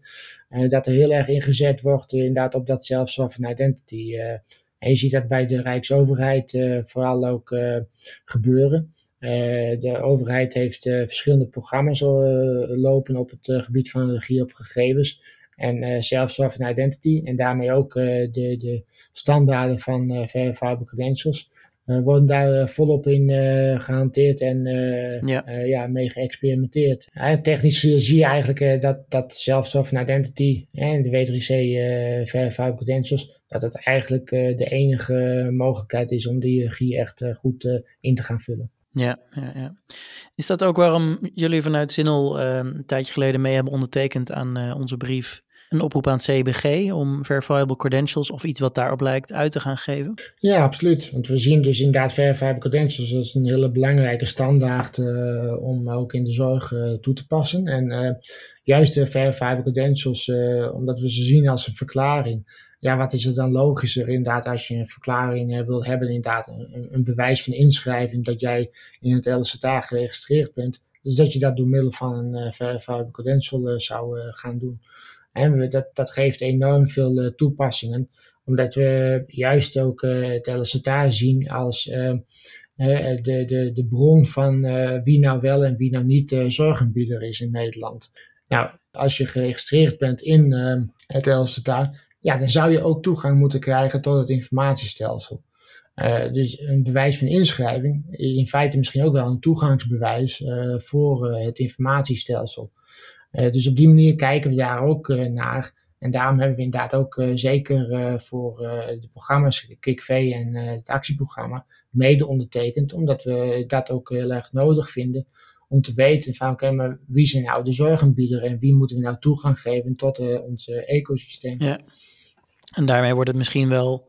dat er heel erg ingezet wordt inderdaad op dat self-sovereign identity. En je ziet dat bij de Rijksoverheid vooral ook gebeuren. Uh, de overheid heeft uh, verschillende programma's uh, lopen op het gebied van regie op gegevens en self-sovereign identity en daarmee ook de, de standaarden van verifiable credentials worden daar volop in gehanteerd en ja. ja. mee geëxperimenteerd. technisch zie je eigenlijk dat, dat self-sovereign identity en de W3C verifiable credentials dat het eigenlijk de enige mogelijkheid is om die regie echt goed in te gaan vullen. Ja, ja, ja. Is dat ook waarom jullie vanuit Zinnel uh, een tijdje geleden mee hebben ondertekend aan uh, onze brief een oproep aan het CBG om verifiable credentials of iets wat daarop lijkt uit te gaan geven? Ja, absoluut. Want we zien dus inderdaad verifiable credentials als een hele belangrijke standaard uh, om ook in de zorg toe te passen. En juist de verifiable credentials, omdat we ze zien als een verklaring ja, wat is er dan logischer inderdaad als je een verklaring uh, wil hebben, inderdaad een, bewijs van inschrijving dat jij in het LSTA geregistreerd bent. Dus dat je dat door middel van een uh, verifiable credential uh, zou gaan doen. En dat, dat geeft enorm veel toepassingen, omdat we juist ook het LSTA zien als de, de, de bron van wie nou wel en wie nou niet zorgaanbieder is in Nederland. Nou, als je geregistreerd bent in het LSTA, ja, dan zou je ook toegang moeten krijgen tot het informatiestelsel. Uh, dus een bewijs van inschrijving is in feite misschien ook wel een toegangsbewijs uh, voor uh, het informatiestelsel. dus op die manier kijken we daar ook naar. En daarom hebben we inderdaad ook zeker voor de programma's KIKV en het actieprogramma mede ondertekend, omdat we dat ook heel erg nodig vinden om te weten van oké, maar wie zijn nou de zorgaanbieder en wie moeten we nou toegang geven tot uh, ons ecosysteem. Ja. En daarmee wordt het misschien wel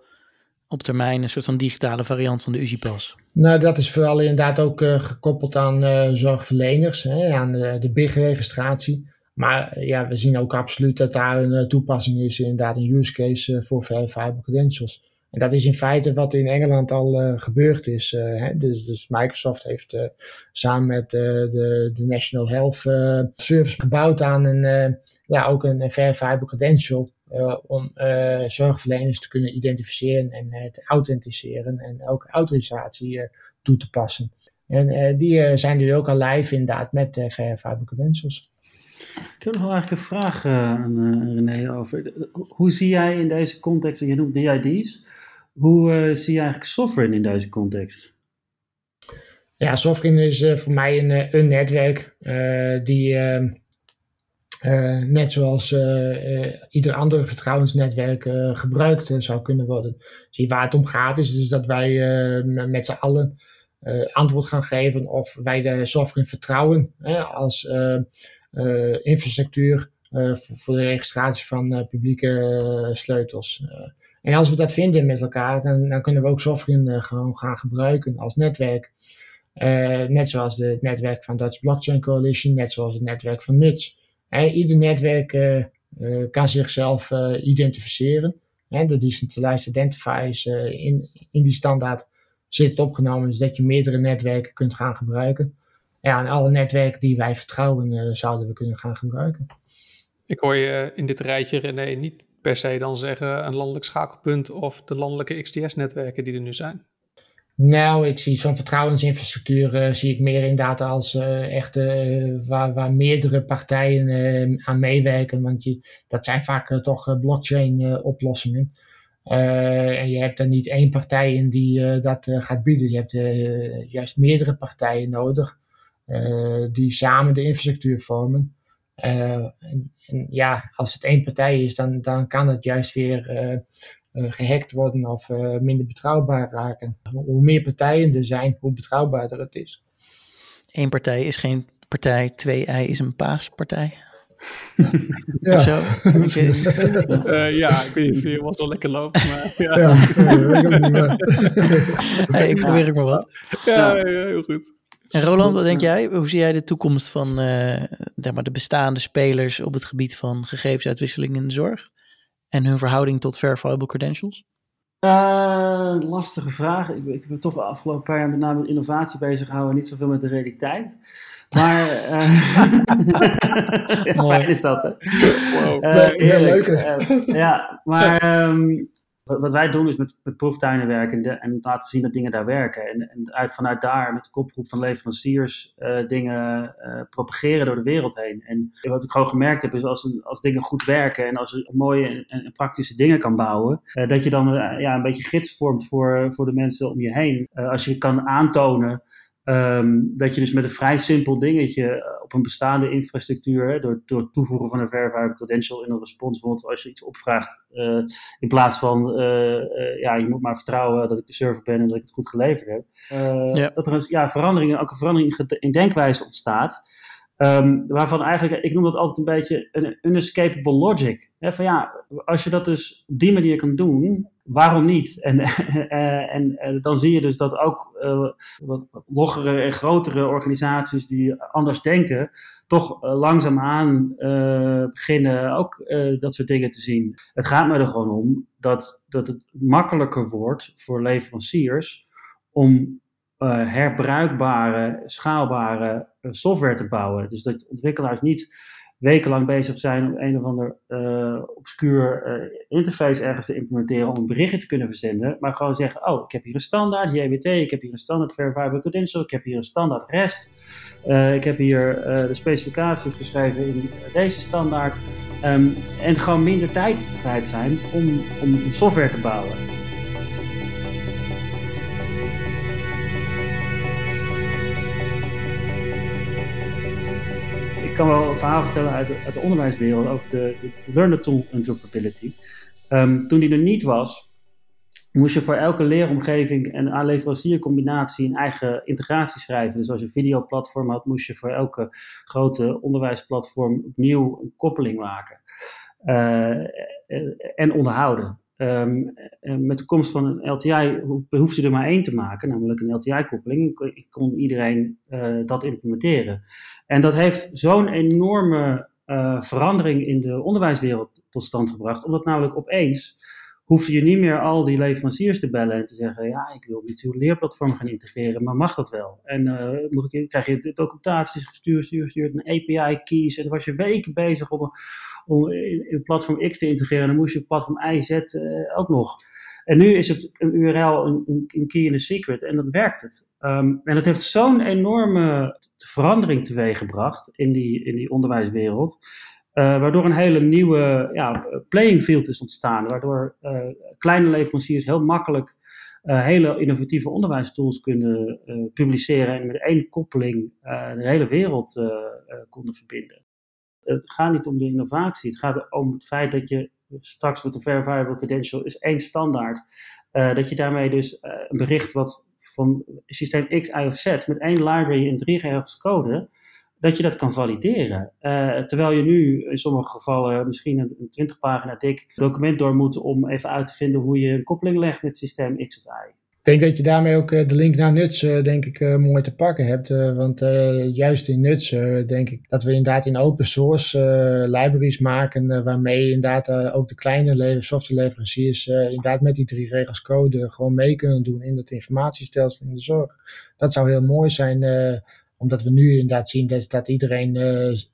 op termijn een soort van digitale variant van de UziPas. Nou, dat is vooral inderdaad ook uh, gekoppeld aan zorgverleners, hè, aan de, de BIG-registratie. Maar ja, we zien ook absoluut dat daar een toepassing is, inderdaad een use case voor verifiable credentials. En dat is in feite wat in Engeland al uh, gebeurd is. Uh, hè? Dus, dus, Microsoft heeft uh, samen met de, de, National Health Service gebouwd aan een, ja, ook een verifiable credential. om zorgverleners te kunnen identificeren en te authenticeren en ook autorisatie toe te passen. En die zijn nu ook al live inderdaad met Verifiable Credentials. Ik heb nog wel eigenlijk een vraag aan René over. Hoe zie jij in deze context, en je noemt DID's, hoe zie je eigenlijk software in deze context? Ja, software is voor mij een, een netwerk die ehm, uh, net zoals uh, uh, ieder ander vertrouwensnetwerk gebruikt zou kunnen worden. Zie waar het om gaat is dus dat wij met z'n allen antwoord gaan geven of wij de software vertrouwen als infrastructuur voor de registratie van publieke sleutels. En als we dat vinden met elkaar, dan, dan kunnen we ook software gewoon gaan gebruiken als netwerk. net zoals het netwerk van Dutch Blockchain Coalition, net zoals het netwerk van NUTS ieder netwerk uh, uh, kan zichzelf uh, identificeren. De decentralized identifiers in, in die standaard zit opgenomen, zodat je meerdere netwerken kunt gaan gebruiken. Ja, en alle netwerken die wij vertrouwen, zouden we kunnen gaan gebruiken. Ik hoor je in dit rijtje, René, niet per se dan zeggen een landelijk schakelpunt of de landelijke XTS-netwerken die er nu zijn. Nou, ik zie zo'n vertrouwensinfrastructuur uh, zie ik meer inderdaad als uh, echt uh, waar, waar meerdere partijen aan meewerken. Want je, dat zijn vaak toch blockchain oplossingen. en je hebt er niet één partij in die dat gaat bieden. Je hebt juist meerdere partijen nodig die samen de infrastructuur vormen. En, en, ja, als het één partij is, dan, dan kan het juist weer uh, gehackt worden of uh, minder betrouwbaar raken. Hoe meer partijen er zijn, hoe betrouwbaarder het is. Eén partij is geen partij, twee ei is een paaspartij. ja. Zo. *laughs* uh, ja, ik weet niet of het zo lekker loopt, maar *laughs* ja. ja *laughs* hey, ik probeer ook maar wat. Ja, ja, heel goed. En Roland, wat denk jij? Hoe zie jij de toekomst van uh, maar de bestaande spelers op het gebied van gegevensuitwisseling in de zorg? en hun verhouding tot verifiable credentials? Uh, lastige vraag. Ik, ik heb toch de afgelopen paar jaar met name met innovatie bezig gehouden, niet zoveel met de realiteit. Maar uh, *laughs* *laughs* ja, fijn is dat, hè? Wow. Uh, heel leuk. ja, maar um, wat wij doen is met, met proeftuinen werken en, en, laten zien dat dingen daar werken. En, en uit, vanuit daar met de kopgroep van leveranciers uh, dingen uh, propageren door de wereld heen. En wat ik gewoon gemerkt heb is als, als dingen goed werken en als je mooie en, praktische dingen kan bouwen, uh, dat je dan ja, een beetje gids vormt voor, voor de mensen om je heen. als je kan aantonen Um, dat je dus met een vrij simpel dingetje eh, op een bestaande infrastructuur, door, door het toevoegen van een verifiable credential in een response, bijvoorbeeld als je iets opvraagt, uh, in plaats van, uh, ja, je moet maar vertrouwen dat ik de server ben en dat ik het goed geleverd heb, ja. dat er een ja, verandering, ook een verandering in denkwijze ontstaat. Um, waarvan eigenlijk, ik noem dat altijd een beetje een unescapable logic. Van ja, als je dat dus op die manier kan doen, waarom niet? En, uh, *laughs* en uh, dan zie je dus dat ook uh, wat loggere en grotere organisaties die anders denken, toch langzaamaan beginnen ook dat soort dingen te zien. Het gaat me er gewoon om dat, dat het makkelijker wordt voor leveranciers om herbruikbare, schaalbare software te bouwen. Dus dat ontwikkelaars niet wekenlang bezig zijn om een of ander uh, obscuur uh, interface ergens te implementeren om een berichtje te kunnen verzenden, maar gewoon zeggen, oh, ik heb hier een standaard JWT, ik heb hier een standaard Verifiable Credential, ik heb hier een standaard REST, uh, ik heb hier de specificaties geschreven in deze standaard, um, en gewoon minder tijd kwijt zijn om, om software te bouwen. Kan wel een verhaal vertellen uit de, onderwijswereld over de, de Learner Tool Interoperability. Um, toen die er niet was, moest je voor elke leeromgeving en aanleveranciercombinatie een eigen integratie schrijven. Dus als je een videoplatform had, moest je voor elke grote onderwijsplatform opnieuw een koppeling maken. Uh, en onderhouden. Um, met de komst van een LTI hoeft je er maar één te maken, namelijk een LTI-koppeling. Ik kon iedereen dat implementeren. En dat heeft zo'n enorme uh, verandering in de onderwijswereld tot stand gebracht, omdat namelijk opeens hoefde je niet meer al die leveranciers te bellen en te zeggen: Ja, ik wil met uw leerplatform gaan integreren, maar mag dat wel? En uh, krijg je documentaties gestuurd, stuur, een API-keys. En dan was je weken bezig om, in, platform X te integreren. En dan moest je platform Y, Z uh, ook nog. En nu is het een URL, een, een key in a secret, en dan werkt het. Ehm, en dat heeft zo'n enorme verandering teweeggebracht in die, in die onderwijswereld. Uh, waardoor een hele nieuwe ja, playing field is ontstaan. Waardoor uh, kleine leveranciers heel makkelijk uh, hele innovatieve onderwijstools kunnen publiceren. En met één koppeling de hele wereld konden verbinden. Het gaat niet om de innovatie. Het gaat om het feit dat je straks met de Verifiable Credential is één standaard. dat je daarmee dus een bericht wat van systeem X, Y of Z met één library in drie regels code dat je dat kan valideren. Uh, terwijl je nu in sommige gevallen misschien een, een 20 pagina dik document door moet om even uit te vinden hoe je een koppeling legt met systeem X of Y. Denk dat je daarmee ook eh, de link naar Nuts, uh, denk ik, mooi te pakken hebt. want juist in Nuts denk ik dat we inderdaad in open source libraries maken, waarmee inderdaad ook de kleine softwareleveranciers inderdaad met die drie regels code gewoon mee kunnen doen in het informatiestelsel in de zorg. Dat zou heel mooi zijn omdat we nu inderdaad zien dat, dat iedereen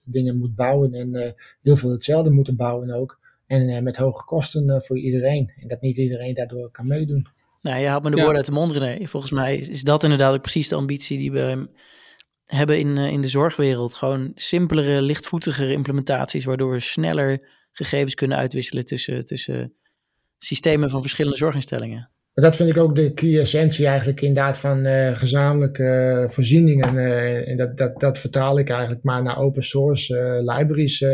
dingen moet bouwen en heel veel hetzelfde moeten bouwen ook. En met hoge kosten voor iedereen. En dat niet iedereen daardoor kan meedoen. Nou, je haalt me de woorden uit de mond, René. Volgens mij is dat inderdaad ook precies de ambitie die we hebben in, in de zorgwereld. Gewoon simpelere, lichtvoetigere implementaties, waardoor we sneller gegevens kunnen uitwisselen tussen, tussen systemen van verschillende zorginstellingen. Maar dat vind ik ook de key essentie eigenlijk inderdaad van uh, gezamenlijke uh, voorzieningen. Uh, en dat, dat, dat vertaal ik eigenlijk maar naar open source libraries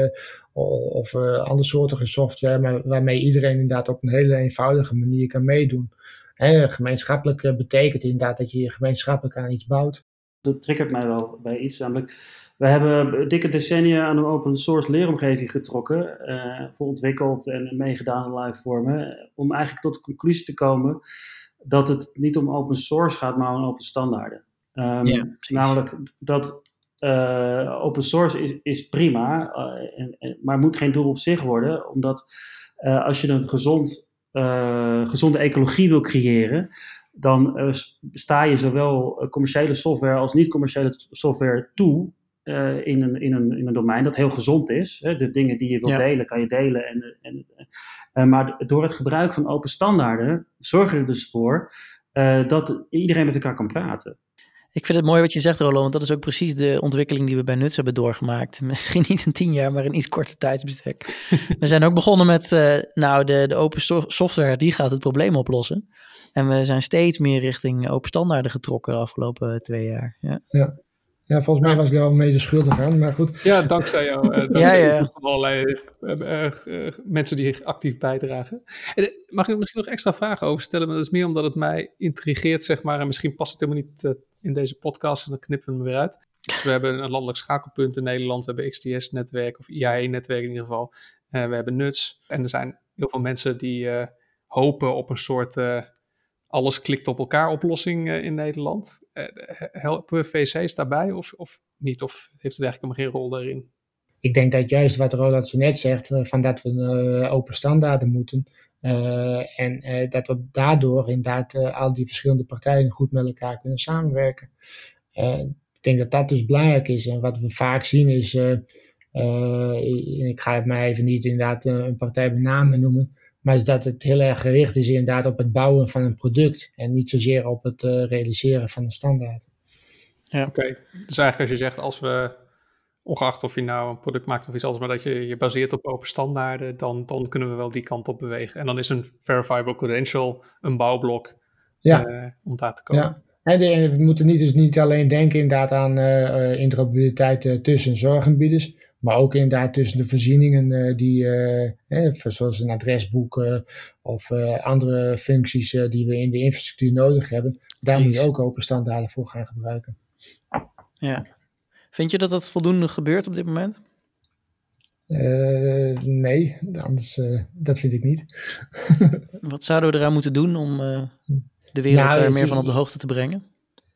of andere soorten software, maar waarmee iedereen inderdaad op een hele eenvoudige manier kan meedoen. Hè, gemeenschappelijk betekent inderdaad dat je gemeenschappelijk aan iets bouwt. Dat triggert mij wel bij iets, namelijk we hebben dikke decennia aan een open source leeromgeving getrokken, uh, voor ontwikkeld en meegedaan in live vormen, om eigenlijk tot de conclusie te komen dat het niet om open source gaat, maar om open standaarden. Um, ja, namelijk dat uh, open source is, is prima, uh, en, en, maar moet geen doel op zich worden, omdat als je een gezond, gezonde ecologie wil creëren, dan sta je zowel commerciële software als niet-commerciële software toe uh, in, een, in, een, in een domein dat heel gezond is. Hè? De dingen die je wilt delen, kan je delen. En, en, maar door het gebruik van open standaarden zorgen er dus voor dat iedereen met elkaar kan praten. Ik vind het mooi wat je zegt, Roland, want dat is ook precies de ontwikkeling die we bij Nuts hebben doorgemaakt. *laughs* Misschien niet in tien jaar, maar in iets korte tijdsbestek. *laughs* we zijn ook begonnen met, nou, de, de open software, die gaat het probleem oplossen. En we zijn steeds meer richting open standaarden getrokken de afgelopen twee jaar. Ja. ja. Ja, volgens mij was ik daar wel mede schuldig aan, maar goed. Ja, dankzij jou. Uh, *laughs* dankzij ja, ja. allerlei uh, mensen die actief bijdragen. En, mag ik er misschien nog extra vragen over stellen? Maar dat is meer omdat het mij intrigeert, zeg maar. En misschien past het helemaal niet in deze podcast en dan knippen we hem weer uit. We hebben een landelijk schakelpunt in Nederland. We hebben XTS-netwerk, of IAE-netwerk in ieder geval. we hebben NUTS. En er zijn heel veel mensen die hopen op een soort alles klikt op elkaar oplossing in Nederland. Helpen VC's daarbij of, of niet? Of heeft het eigenlijk helemaal geen rol daarin? Ik denk dat juist wat Roland zo net zegt, van dat we open standaarden moeten. En dat we daardoor inderdaad al die verschillende partijen goed met elkaar kunnen samenwerken. ik denk dat dat dus belangrijk is. En wat we vaak zien is, ik ga het maar even niet inderdaad een partij bij naam noemen. Maar is dat het heel erg gericht is inderdaad op het bouwen van een product en niet zozeer op het uh, realiseren van een standaard. Ja, oké. Dus eigenlijk als je zegt, als we, ongeacht of je nou een product maakt of iets anders, maar dat je je baseert op open standaarden, dan, dan kunnen we wel die kant op bewegen. En dan is een verifiable credential een bouwblok ja. Uh, om daar te komen. Ja. En, we moeten niet, dus niet alleen denken inderdaad aan uh, interoperabiliteit tussen zorgaanbieders, maar ook inderdaad tussen de voorzieningen uh, die, uh, zoals een adresboek uh, of andere functies die we in de infrastructuur nodig hebben. Daar moet je ook open standaarden voor gaan gebruiken. Ja. Vind je dat dat voldoende gebeurt op dit moment? nee, anders, dat vind ik niet. *laughs* Wat zouden we eraan moeten doen om de wereld nou, er meer van op de hoogte te brengen?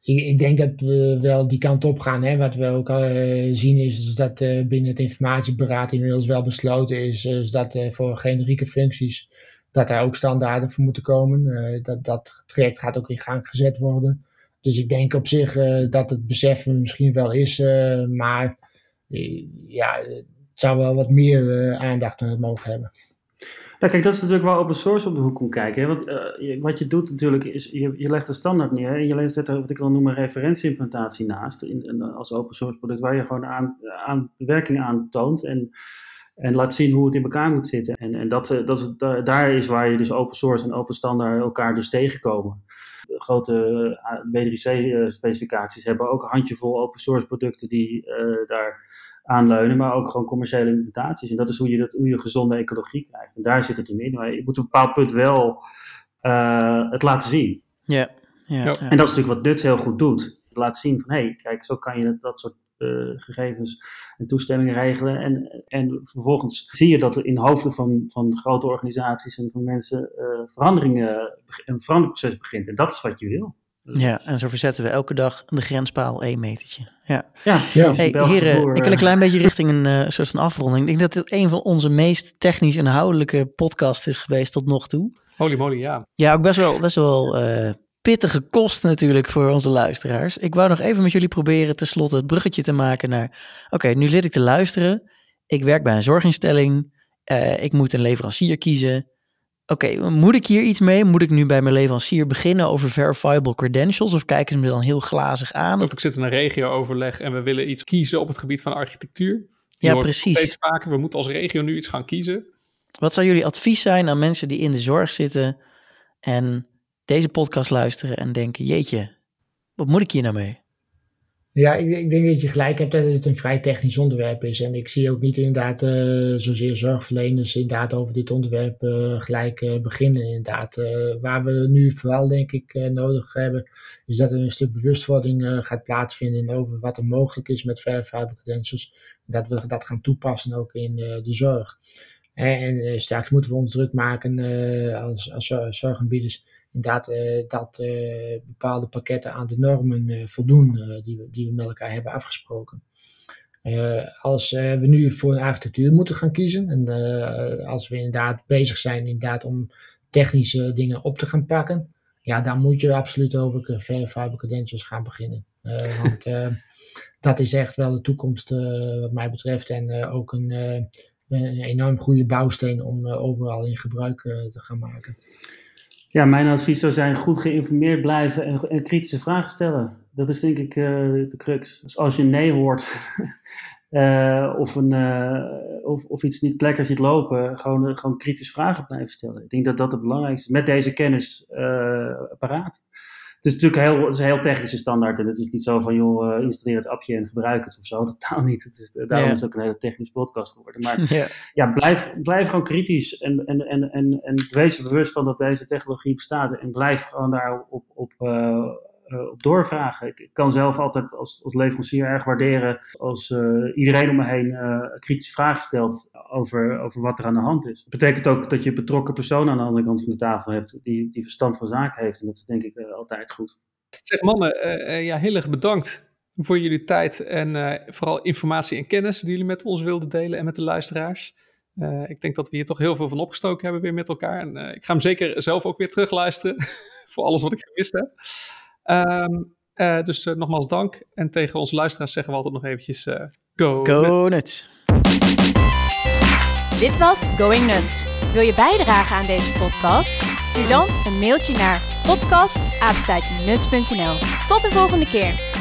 ik, ik, denk dat we wel die kant op gaan. Hè. Wat we ook al zien is, dat binnen het informatieberaad inmiddels wel besloten is, is dat voor generieke functies dat daar ook standaarden voor moeten komen. dat, dat traject gaat ook in gang gezet worden. Dus ik denk op zich dat het beseffen misschien wel is, maar ja, het zou wel wat meer aandacht mogen hebben. Ja, kijk, dat is natuurlijk waar open source op de hoek komt kijken. Hè? Want wat je doet natuurlijk is, je, je legt een standaard neer en je zet er wat ik wil noemen referentieimplementatie naast in, als open source product, waar je gewoon aan, aan werking aan toont en, en laat zien hoe het in elkaar moet zitten. En, en dat, dat daar is waar je dus open source en open standaard elkaar dus tegenkomen. Grote W3C-specificaties hebben ook een handjevol open source producten die uh, daar aanleunen, maar ook gewoon commerciële implementaties. En dat is hoe je, dat, hoe je gezonde ecologie krijgt. En daar zit het in. Maar je moet op een bepaald punt wel uh, het laten zien. Ja, ja, ja, En dat is natuurlijk wat Nuts heel goed doet. Het laat zien van, hé, hey, kijk, zo kan je dat soort gegevens en toestemmingen regelen. En, en vervolgens zie je dat er in hoofden van, van grote organisaties en van mensen uh, veranderingen, een veranderproces begint. En dat is wat je wil. Ja, en zo verzetten we elke dag de grenspaal één metertje. Ja, ja, ja. Hey, heren, ik wil een klein beetje *laughs* richting een uh, soort van afronding. Ik denk dat het een van onze meest technisch inhoudelijke podcasts is geweest tot nog toe. Holy moly, ja. Ja, ook best wel, best wel uh, pittige kost natuurlijk voor onze luisteraars. Ik wou nog even met jullie proberen tenslotte het bruggetje te maken naar... Oké, nu zit ik te luisteren. Ik werk bij een zorginstelling. Uh, ik moet een leverancier kiezen. Oké, okay, moet ik hier iets mee? Moet ik nu bij mijn leverancier beginnen over verifiable credentials? Of kijken ze me dan heel glazig aan? Of ik zit in een regio-overleg en we willen iets kiezen op het gebied van architectuur. Die ja, precies. Steeds vaker, we moeten als regio nu iets gaan kiezen. Wat zou jullie advies zijn aan mensen die in de zorg zitten en deze podcast luisteren en denken: jeetje, wat moet ik hier nou mee? Ja, ik, ik, denk dat je gelijk hebt dat het een vrij technisch onderwerp is. En ik zie ook niet inderdaad uh, zozeer zorgverleners inderdaad over dit onderwerp uh, gelijk uh, beginnen. Inderdaad. waar we nu vooral denk ik nodig hebben, is dat er een stuk bewustwording gaat plaatsvinden over wat er mogelijk is met verifiable credentials. Dat we dat gaan toepassen ook in de zorg. En, straks moeten we ons druk maken als, als inderdaad uh, dat uh, bepaalde pakketten aan de normen uh, voldoen die, we, die we met elkaar hebben afgesproken. als we nu voor een architectuur moeten gaan kiezen en als we inderdaad bezig zijn inderdaad om technische dingen op te gaan pakken, ja, dan moet je absoluut over verifiable credentials gaan beginnen. want *laughs* dat is echt wel de toekomst wat mij betreft en ook een, een enorm goede bouwsteen om overal in gebruik te gaan maken. Ja, mijn advies zou zijn goed geïnformeerd blijven en, kritische vragen stellen. Dat is denk ik uh, de crux. Dus als je nee hoort uh, *laughs* of, een, uh, of, of iets niet lekker ziet lopen, gewoon, gewoon kritisch vragen blijven stellen. Ik denk dat dat het belangrijkste is. Met deze kennis paraat. Het is natuurlijk heel, het is een heel technische standaard. En het is niet zo van, joh, installeer het appje en gebruik het of zo. *laughs* Totaal niet. Het is, daarom is het ook een hele technische podcast geworden. Maar *laughs* ja, ja blijf, blijf gewoon kritisch. En, en, en, en, en wees er bewust van dat deze technologie bestaat. En blijf gewoon daar op, op, uh, op doorvragen. Ik, kan zelf altijd als, als leverancier erg waarderen als uh, iedereen om me heen uh, kritische vragen stelt over, over wat er aan de hand is. Dat betekent ook dat je betrokken persoon aan de andere kant van de tafel hebt die, die verstand van zaken heeft. En dat is denk ik altijd goed. Zeg mannen, ja, heel erg bedankt voor jullie tijd en vooral informatie en kennis die jullie met ons wilden delen en met de luisteraars. Ik denk dat we hier toch heel veel van opgestoken hebben weer met elkaar. En ik ga hem zeker zelf ook weer terugluisteren *laughs* voor alles wat ik gemist heb. Um, uh, dus nogmaals dank. En tegen onze luisteraars zeggen we altijd nog eventjes go, go nuts. Dit was Going Nuts. Wil je bijdragen aan deze podcast? Stuur dan een mailtje naar podcast.nuts.nl. Tot de volgende keer.